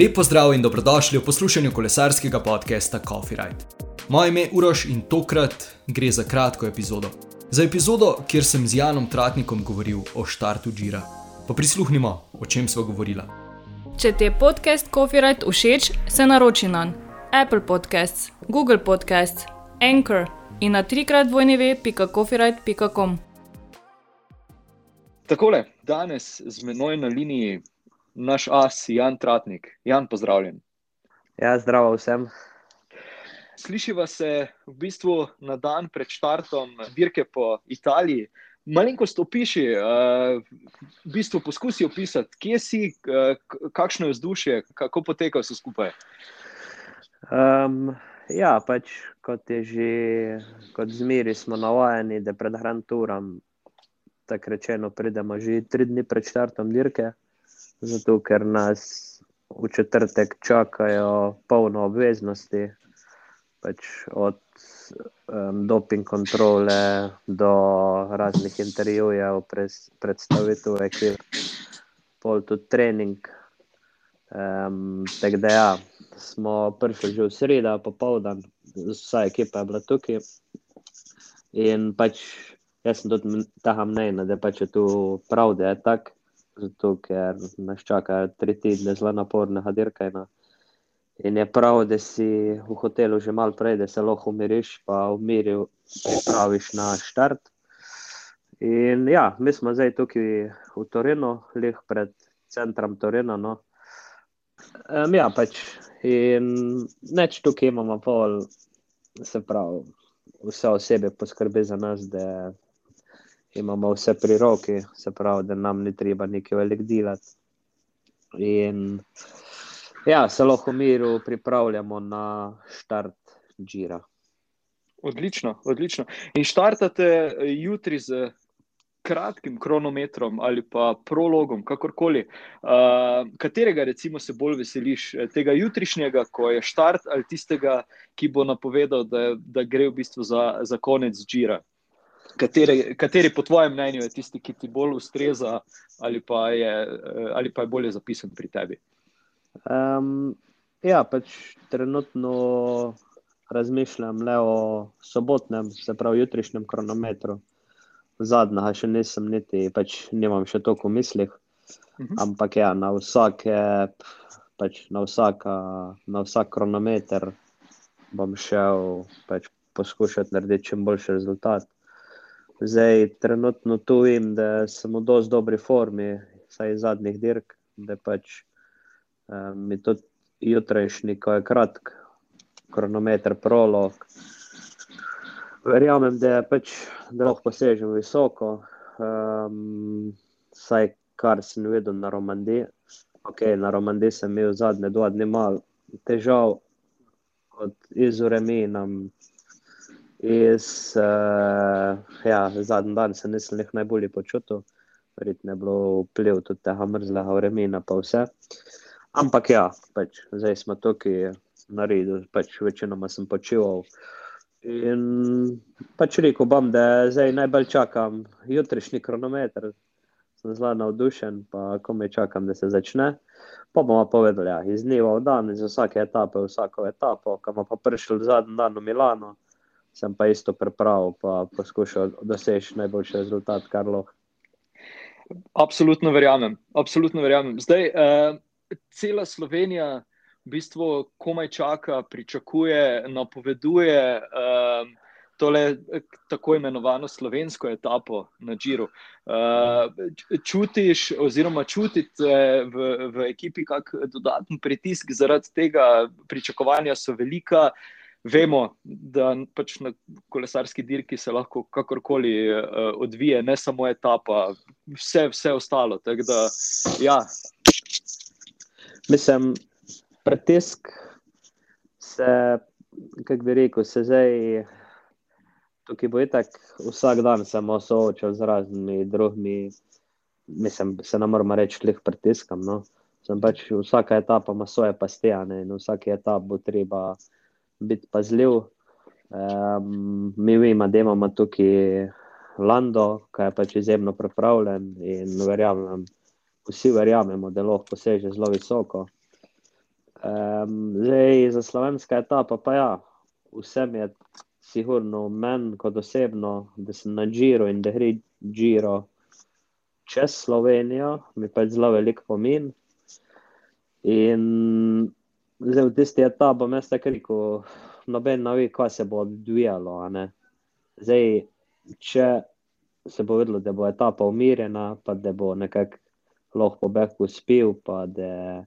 Lepo zdrav in dobrodošli v poslušanju kolesarskega podcasta Coffee Ride. Moje ime je Uroš in tokrat gre za kratko epizodo. Za epizodo, kjer sem z Janom Tratnikom govoril o štartu Džira. Pa prisluhnimo, o čem smo govorili. Če ti je podcast Coffee Ride všeč, se naroči na Apple Podcasts, Google Podcasts, Anchor in na trikrat vojneve.coffeeride.com. Takole, danes z menoj na liniji naš as, Jan Tratnik. Jan, pozdravljen. Ja, zdravo vsem. Slišiva se v bistvu na dan pred štartom dirke po Italiji. Malenko stopiši, uh, v bistvu poskusi opisati, kje si, uh, kakšno je vzdušje, kako poteka vse skupaj. Um, ja, pač kot je že, kot zmeri smo navajeni, da pred hranturom, tako rečeno, pridemo že tri dni pred štartom dirke zato ker nas v četrtek čakajo polno obveznosti, pač od um, doping kontrole do raznih intervjujev, predstavitev ekip, pol tudi trening. Um, tako da ja, smo prišli že v sredo, popoldan, vsa ekipa je bila tukaj. In pač jaz sem tudi tam mnenja, da pač je tu prav, da je tako zato ker nas čaka tri tedne zelo napornega dirkanja. In je prav, da si v hotelu že malo prej, da se lahko umiriš, pa v miru pripraviš na štart. In ja, mi smo zdaj tukaj v Torinu, leh pred centrom Torina. No. Um, ja, pač in neč tukaj imamo pol, se pravi, vse osebe poskrbi za nas, da imamo vse pri roki, se pravi, da nam ni treba nekaj velik delati. In ja, se lahko v miru pripravljamo na štart Džira. Odlično, odlično. In štartate jutri z kratkim kronometrom ali pa prologom, kakorkoli. Uh, katerega, recimo, se bolj veseliš? Tega jutrišnjega, ko je štart, ali tistega, ki bo napovedal, da, da gre v bistvu za, za konec Džira? Kateri, kateri po tvojem mnenju je tisti, ki ti bolj ustreza, ali pa je, ali pa je bolje zapisan pri tebi? Um, ja, pač trenutno razmišljam le o sobotnem, se pravi jutrišnjem kronometru. Zadnjega še nisem, niti pač nimam še toliko v mislih. Uh mhm. -huh. Ampak ja, na, vsake, pač na, vsaka, na vsak kronometer bom šel pač poskušati narediti čim boljši rezultat. Zdaj, trenutno tu vem, da sem v dosti dobri formi, saj iz zadnjih dirk, da pač um, mi tudi jutrajšnji, ko je kratk, kronometer, prolog. Verjamem, da, pač, da lahko posežem visoko, um, saj kar sem videl na Romandiji. Okay, na Romandiji sem imel zadnje dva dni malo težav, od izureminom. Jaz, uh, ja, zadnji dan se nisem jih najbolje počutil, verjetno je bilo vpliv tudi tega mrzlega vremena, pa vse. Ampak ja, pač, zdaj smo tukaj naredili, pač večinoma sem počival. In pač rekel bom, da zdaj najbolj čakam jutrišnji kronometer, sem zelo navdušen, pa ko me čakam, da se začne. Pa bomo povedali, ja, iz dneva v dan, iz vsake etape, vsako etapo, kam pa prišel zadnji dan v Milano sem pa isto pripravil, pa poskušal doseči najboljši rezultat, kar lahko. Absolutno verjamem. Absolutno verjamem. Zdaj, uh, cela Slovenija v bistvu komaj čaka, pričakuje, napoveduje uh, tole tako imenovano slovensko etapo na Džiru. Uh, čutiš, oziroma čutite v, v ekipi, kakšen dodatni pritisk zaradi tega, pričakovanja so velika. Uh, vemo, da pač na kolesarski dirki se lahko kakorkoli uh, odvije, ne samo etapa, vse, vse ostalo. Da, ja. Mislim, pritisk se, kako bi rekel, se zdaj. Tukaj bo tako, vsak dan samo soočal z raznimi drugimi, mislim, se ne moramo reči, leh pritiskam. No? Pač vsaka etapa ima svoje pastejane in vsake etape bo treba biti pazljiv. Um, mi vemo, da imamo tukaj Lando, ki je pač izjemno pripravljen in verjamem, vsi verjamemo, da lahko poseže zelo visoko. Um, zdaj, za slovenska etapa, pa ja, vsem je sigurno meni kot osebno, da sem na Džiru in da gre Džiro čez Slovenijo, mi pa je zelo velik pomen. In zdaj v tisti etapi, jaz tako rekel, noben ne ve, kaj se bo odvijalo. Zdaj, če se bo videlo, da bo etapa umirjena, pa da bo nekako lahko pobeg uspel, pa da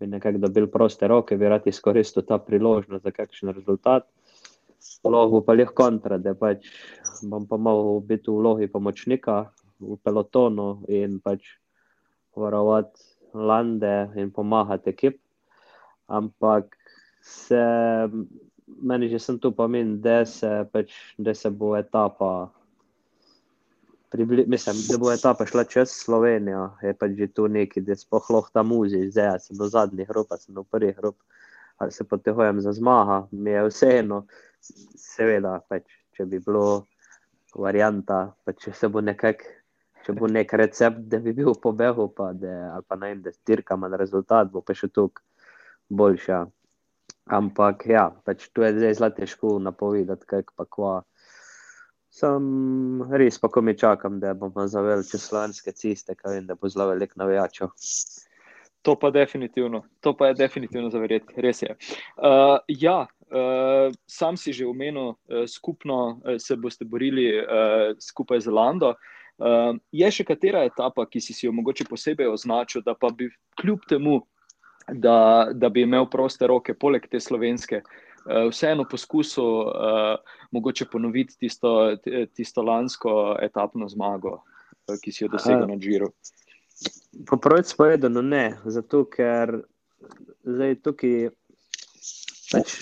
bi nekako dobil proste roke, bi rad izkoristil ta priložnost za kakšen rezultat. Lahko pa jih kontra, da pač bom pa mogel biti v vlogi pomočnika v pelotonu in pač varovati lande in pomagati ekip. Ampak se, meni že sem tu pomen, da se, pač, da se bo etapa Pribli, mislim, da bo etapa šla čez Slovenijo, je pa že tu neki, da sploh lahko tam muzi, zdaj sem do zadnjih rop, sem do prvih rop, ali se potehujem za zmaga, mi je vseeno, seveda, pač, če bi bilo varianta, pa če se bo nekak, če bo nek recept, da bi bil po behu, pa da, ali pa najem, da stirkam na rezultat, bo pa še tuk boljša. Ampak ja, pač tu je zdaj zelo težko napovedati, kaj pa kva. Sem res, pa ko mi čakam, da bomo zavel čez slovenske ceste, kaj vem, da bo zelo velik navijačev. To pa definitivno, to pa je definitivno zaverjeti, res je. Uh, ja, uh, sam si že omenil, uh, skupno uh, se boste borili uh, skupaj z Lando. Uh, je še katera etapa, ki si, si jo mogoče posebej označil, da pa bi kljub temu, da, da bi imel proste roke, poleg te slovenske, Eh, vseeno poskusil uh, mogoče ponoviti tisto, tisto lansko etapno zmago, uh, ki si jo dosegel na Džiru. Po pravi spovedano ne, zato ker zdaj tukaj pač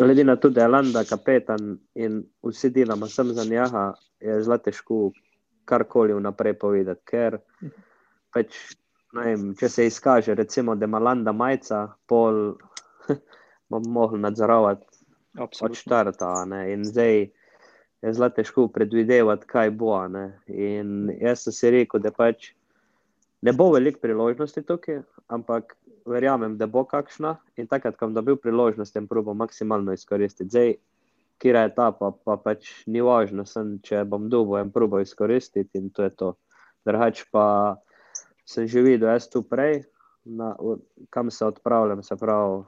glede na to, da je Landa kapetan in vsi delamo sem za njega, je zelo težko karkoli vnaprej povedati, ker pač, vem, če se izkaže, recimo, da ima Landa majca, pol bomo mogli nadzorovati od štarta. In zdaj je zelo težko predvidevati, kaj bo. Ne? In jaz sem si rekel, da pač ne bo veliko priložnosti tukaj, ampak verjamem, da bo kakšna. In takrat, ko bom dobil priložnost, jim probo maksimalno izkoristiti. Zdaj, kjer je ta, pa, pa pač ni važno, sem, če bom dubo in probo izkoristiti in to je to. Drugač pa sem že videl, jaz tu prej, na, kam se odpravljam, se pravi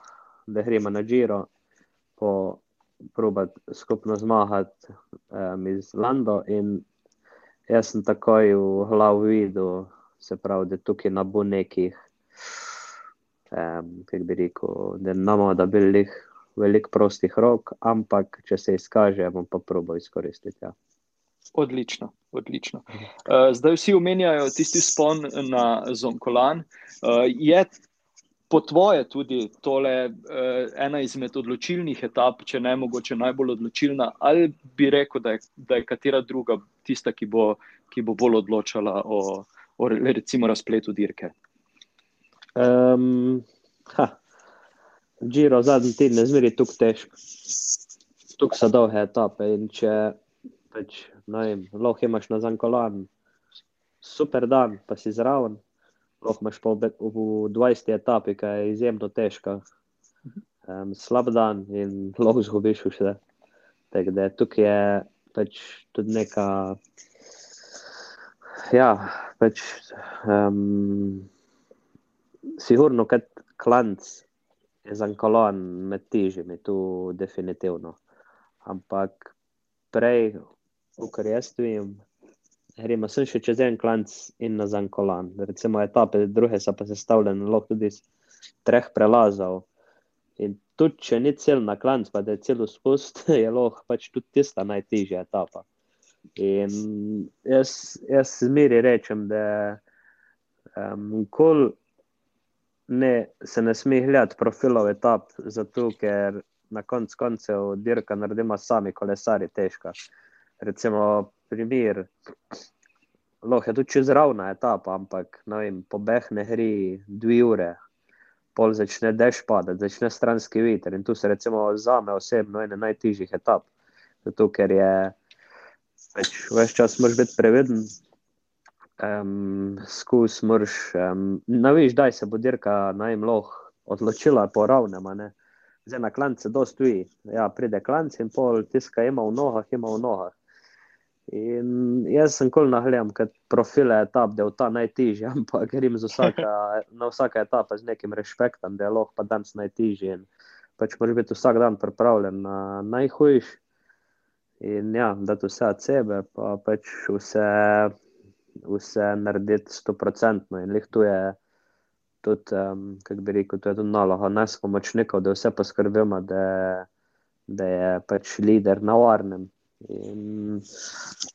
da gremo na Giro, po probati skupno zmagati um, iz Lando. In jaz sem takoj v glavu videl, se pravi, da tukaj ne bo nekih, um, kako bi rekel, da ne bomo dobili veliko prostih rok, ampak če se izkaže, bom pa probo izkoristiti. Ja. Odlično, odlično. Uh, zdaj vsi omenjajo tisti spon na Zonkolan. Uh, je po tvoje tudi tole uh, ena izmed odločilnih etap, če ne mogoče najbolj odločilna, ali bi rekel, da je, da je katera druga tista, ki bo, ki bo bolj odločala o, o recimo razpletu dirke? Um, Giro zadnji teden je zmeri tukaj težko. Tukaj so dolge etape in če pač, vem, lahko imaš na zankolan, super dan, pa si zraven lahko imaš pa v 20 etapi, ki je izjemno težka. Um, slab dan in lahko zgubiš vse. Tako da tukaj je pač tudi neka. Ja, pač. Um, sigurno, kad klanc je za kolon med težjimi, tu definitivno. Ampak prej, kar jaz vidim, gremo sem še čez en klanc in na zankolan. Recimo etape, druge so pa sestavljene lahko tudi iz treh prelazov. In tudi, če ni cel na klanc, pa da je celo spust, je lahko pač tudi tista najtežja etapa. In jaz, jaz zmeri rečem, da um, kol ne, se ne sme gledati profilov etap, zato ker na konc koncev dirka naredimo sami kolesari težka. Recimo, primer, lahko je tudi čez ravna etapa, ampak vem, pobeh ne gre dve ure, pol začne dež padati, začne stranski veter. In tu se recimo za me osebno ena najtežjih etap, zato ker je več, več čas moraš biti previden. Um, skus moraš, um, ne veš, da se bo dirka najmloh odločila po ravnem. Zdaj na klance dostoji. Ja, pride klanc in pol tiska ima v nogah, ima v nogah. In jaz sem kol nahljam, ker profile etap, da je ta najtežji, ampak grem vsaka, na vsaka etapa z nekim respektom, da je lahko pa danes najtežji. Pač moraš biti vsak dan pripravljen na najhujš. In ja, da to vse od sebe, pa pač vse, vse narediti stoprocentno. In lih tu je tudi, um, kako bi rekel, to je tudi naloga nas, pomočnikov, da vse poskrbimo, da, da je pač lider na varnem. In,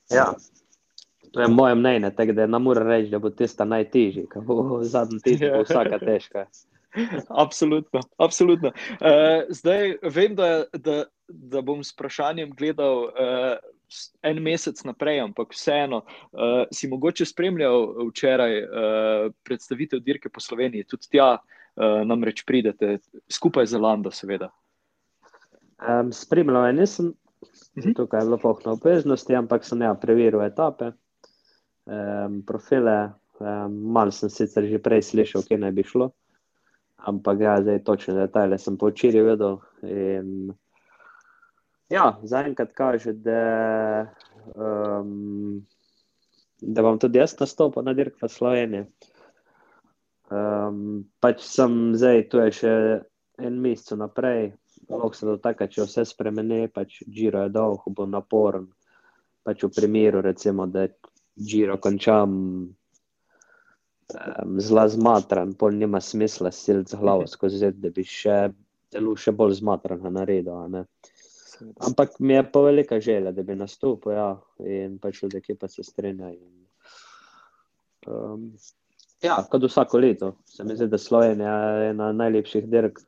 ja, to je moje mnenje, tako da ne morem reči, da bo tista najtežji, ki bo zadnji teden, bo vsaka težka. Absolutno. absolutno. Uh, zdaj vem, da, da, da bom s vprašanjem gledal uh, en mesec naprej, ampak vseeno uh, si mogoče spremljal včeraj uh, predstavitev dirke po Sloveniji, tudi tja uh, namreč pridete, skupaj z Lando, seveda. Um, spremljal nisem, Mhm. Tukaj je bilo pohno obveznosti, ampak sem ja preveril etape, um, profile. Um, Mal sem sicer že prej slišal, kje naj bi šlo, ampak ja, zdaj točne detajle sem po včeraj vedel. In, ja, zaenkrat kaže, da, um, da bom tudi jaz nastopil na dirkah v Sloveniji. Um, pač sem zdaj, tu je še en mesec naprej, lahko se dotaka, če vse spremeni, pač Giro je dolg, bo naporen. Pač v primeru, recimo, da Giro končam um, zelo zmatran, pol nima smisla siliti z glavo skozi zid, da bi še telo še bolj zmatran naredil. Ampak mi je pa velika želja, da bi nastopil, ja, in pač ljudje, ki pa se strinjajo. Um, ja, kot vsako leto, se mi zdi, da Slovenija je ena najlepših dirk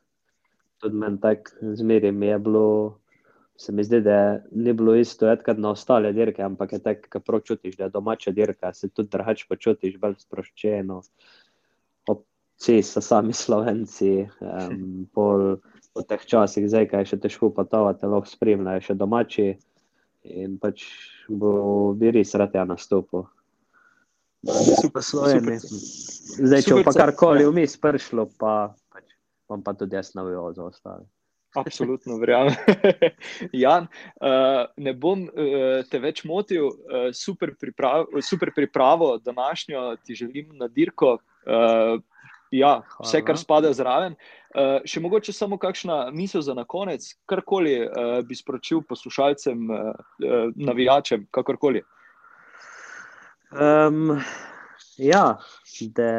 tudi meni tako zmeri mi je bilo. Se mi zdi, da ni bilo isto, kot na ostale dirke, ampak je tako, da prav čutiš, da je domača dirka, se tudi drugače počutiš, bolj sproščeno. Vsi so sami slovenci, um, pol v teh časih, zdaj, kaj je še težko potovati, lahko spremljajo še domači. In pač bo bi res rad ja nastopil. Super, super. Zdaj, če pa karkoli vmes prišlo, pa bom pa tudi jaz navijal za ostale. Absolutno, verjamem. Jan, uh, ne bom uh, te več motil, uh, super, priprav, super pripravo današnjo ti želim na dirko. Uh, ja, vse, kar spada zraven. Uh, še mogoče samo kakšna misel za konec, karkoli uh, bi sporočil poslušalcem, uh, navijačem, kakorkoli. Um, ja, da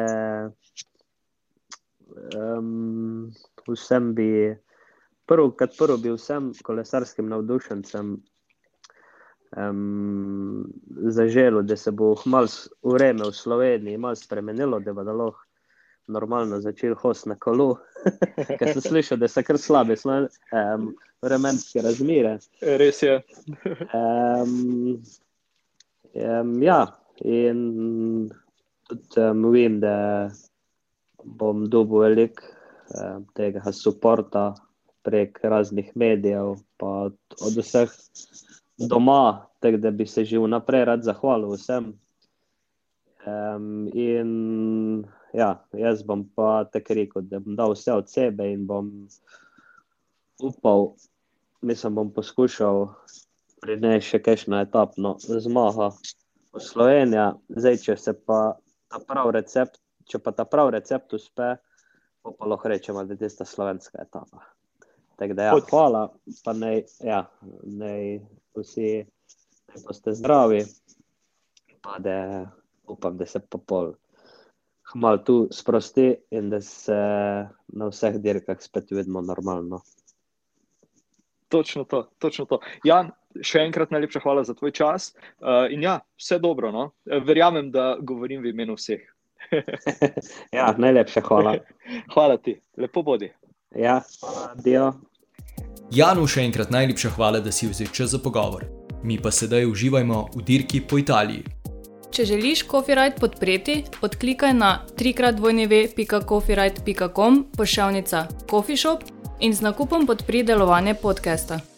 um, vsem bi, prvo, kot prvo, bi vsem kolesarskim navdušencem um, zaželel, da se bo malo ureme v Sloveniji, malo spremenilo, da bo lahko normalno začel host na kolu. Ker sem slišal, da so kar slabe um, vremenske razmere. Res je. um, um, ja, in tudi um, vem, da bom dobil veliko eh, tega podpora prek raznih medijev, pa od vseh doma, tako da bi se že vnaprej rad zahvalil vsem. Um, in ja, jaz bom pa tako rekel, da bom dal vse od sebe in bom upal, mislim, bom poskušal prinesti še kakšno etapno zmago v Slovenijo. Zdaj, če se pa ta pravi recept če pa ta pravi recept uspe, pa lahko rečemo, da je tista slovenska etapa. Tako da, ja, hvala, pa naj, ja, naj vsi boste zdravi, pa da upam, da se pa pol. Hmal tu sprosti in da se na vseh dirkah spet vidimo normalno. Točno to, točno to. Jan, še enkrat najlepša hvala za tvoj čas. Uh, in ja, vse dobro. No? Verjamem, da govorim v imenu vseh. ja, najlepša hvala. hvala ti, lepo bodi. Ja, adijo. Janu še enkrat najlepša hvala, da si vzel čas za pogovor. Mi pa sedaj uživajmo v dirki po Italiji. Če želiš Copyright podpreti, odklikaj na trikratvojneve.copyright.com pošiljka Coffee Shop in z nakupom podpri delovanje podcasta.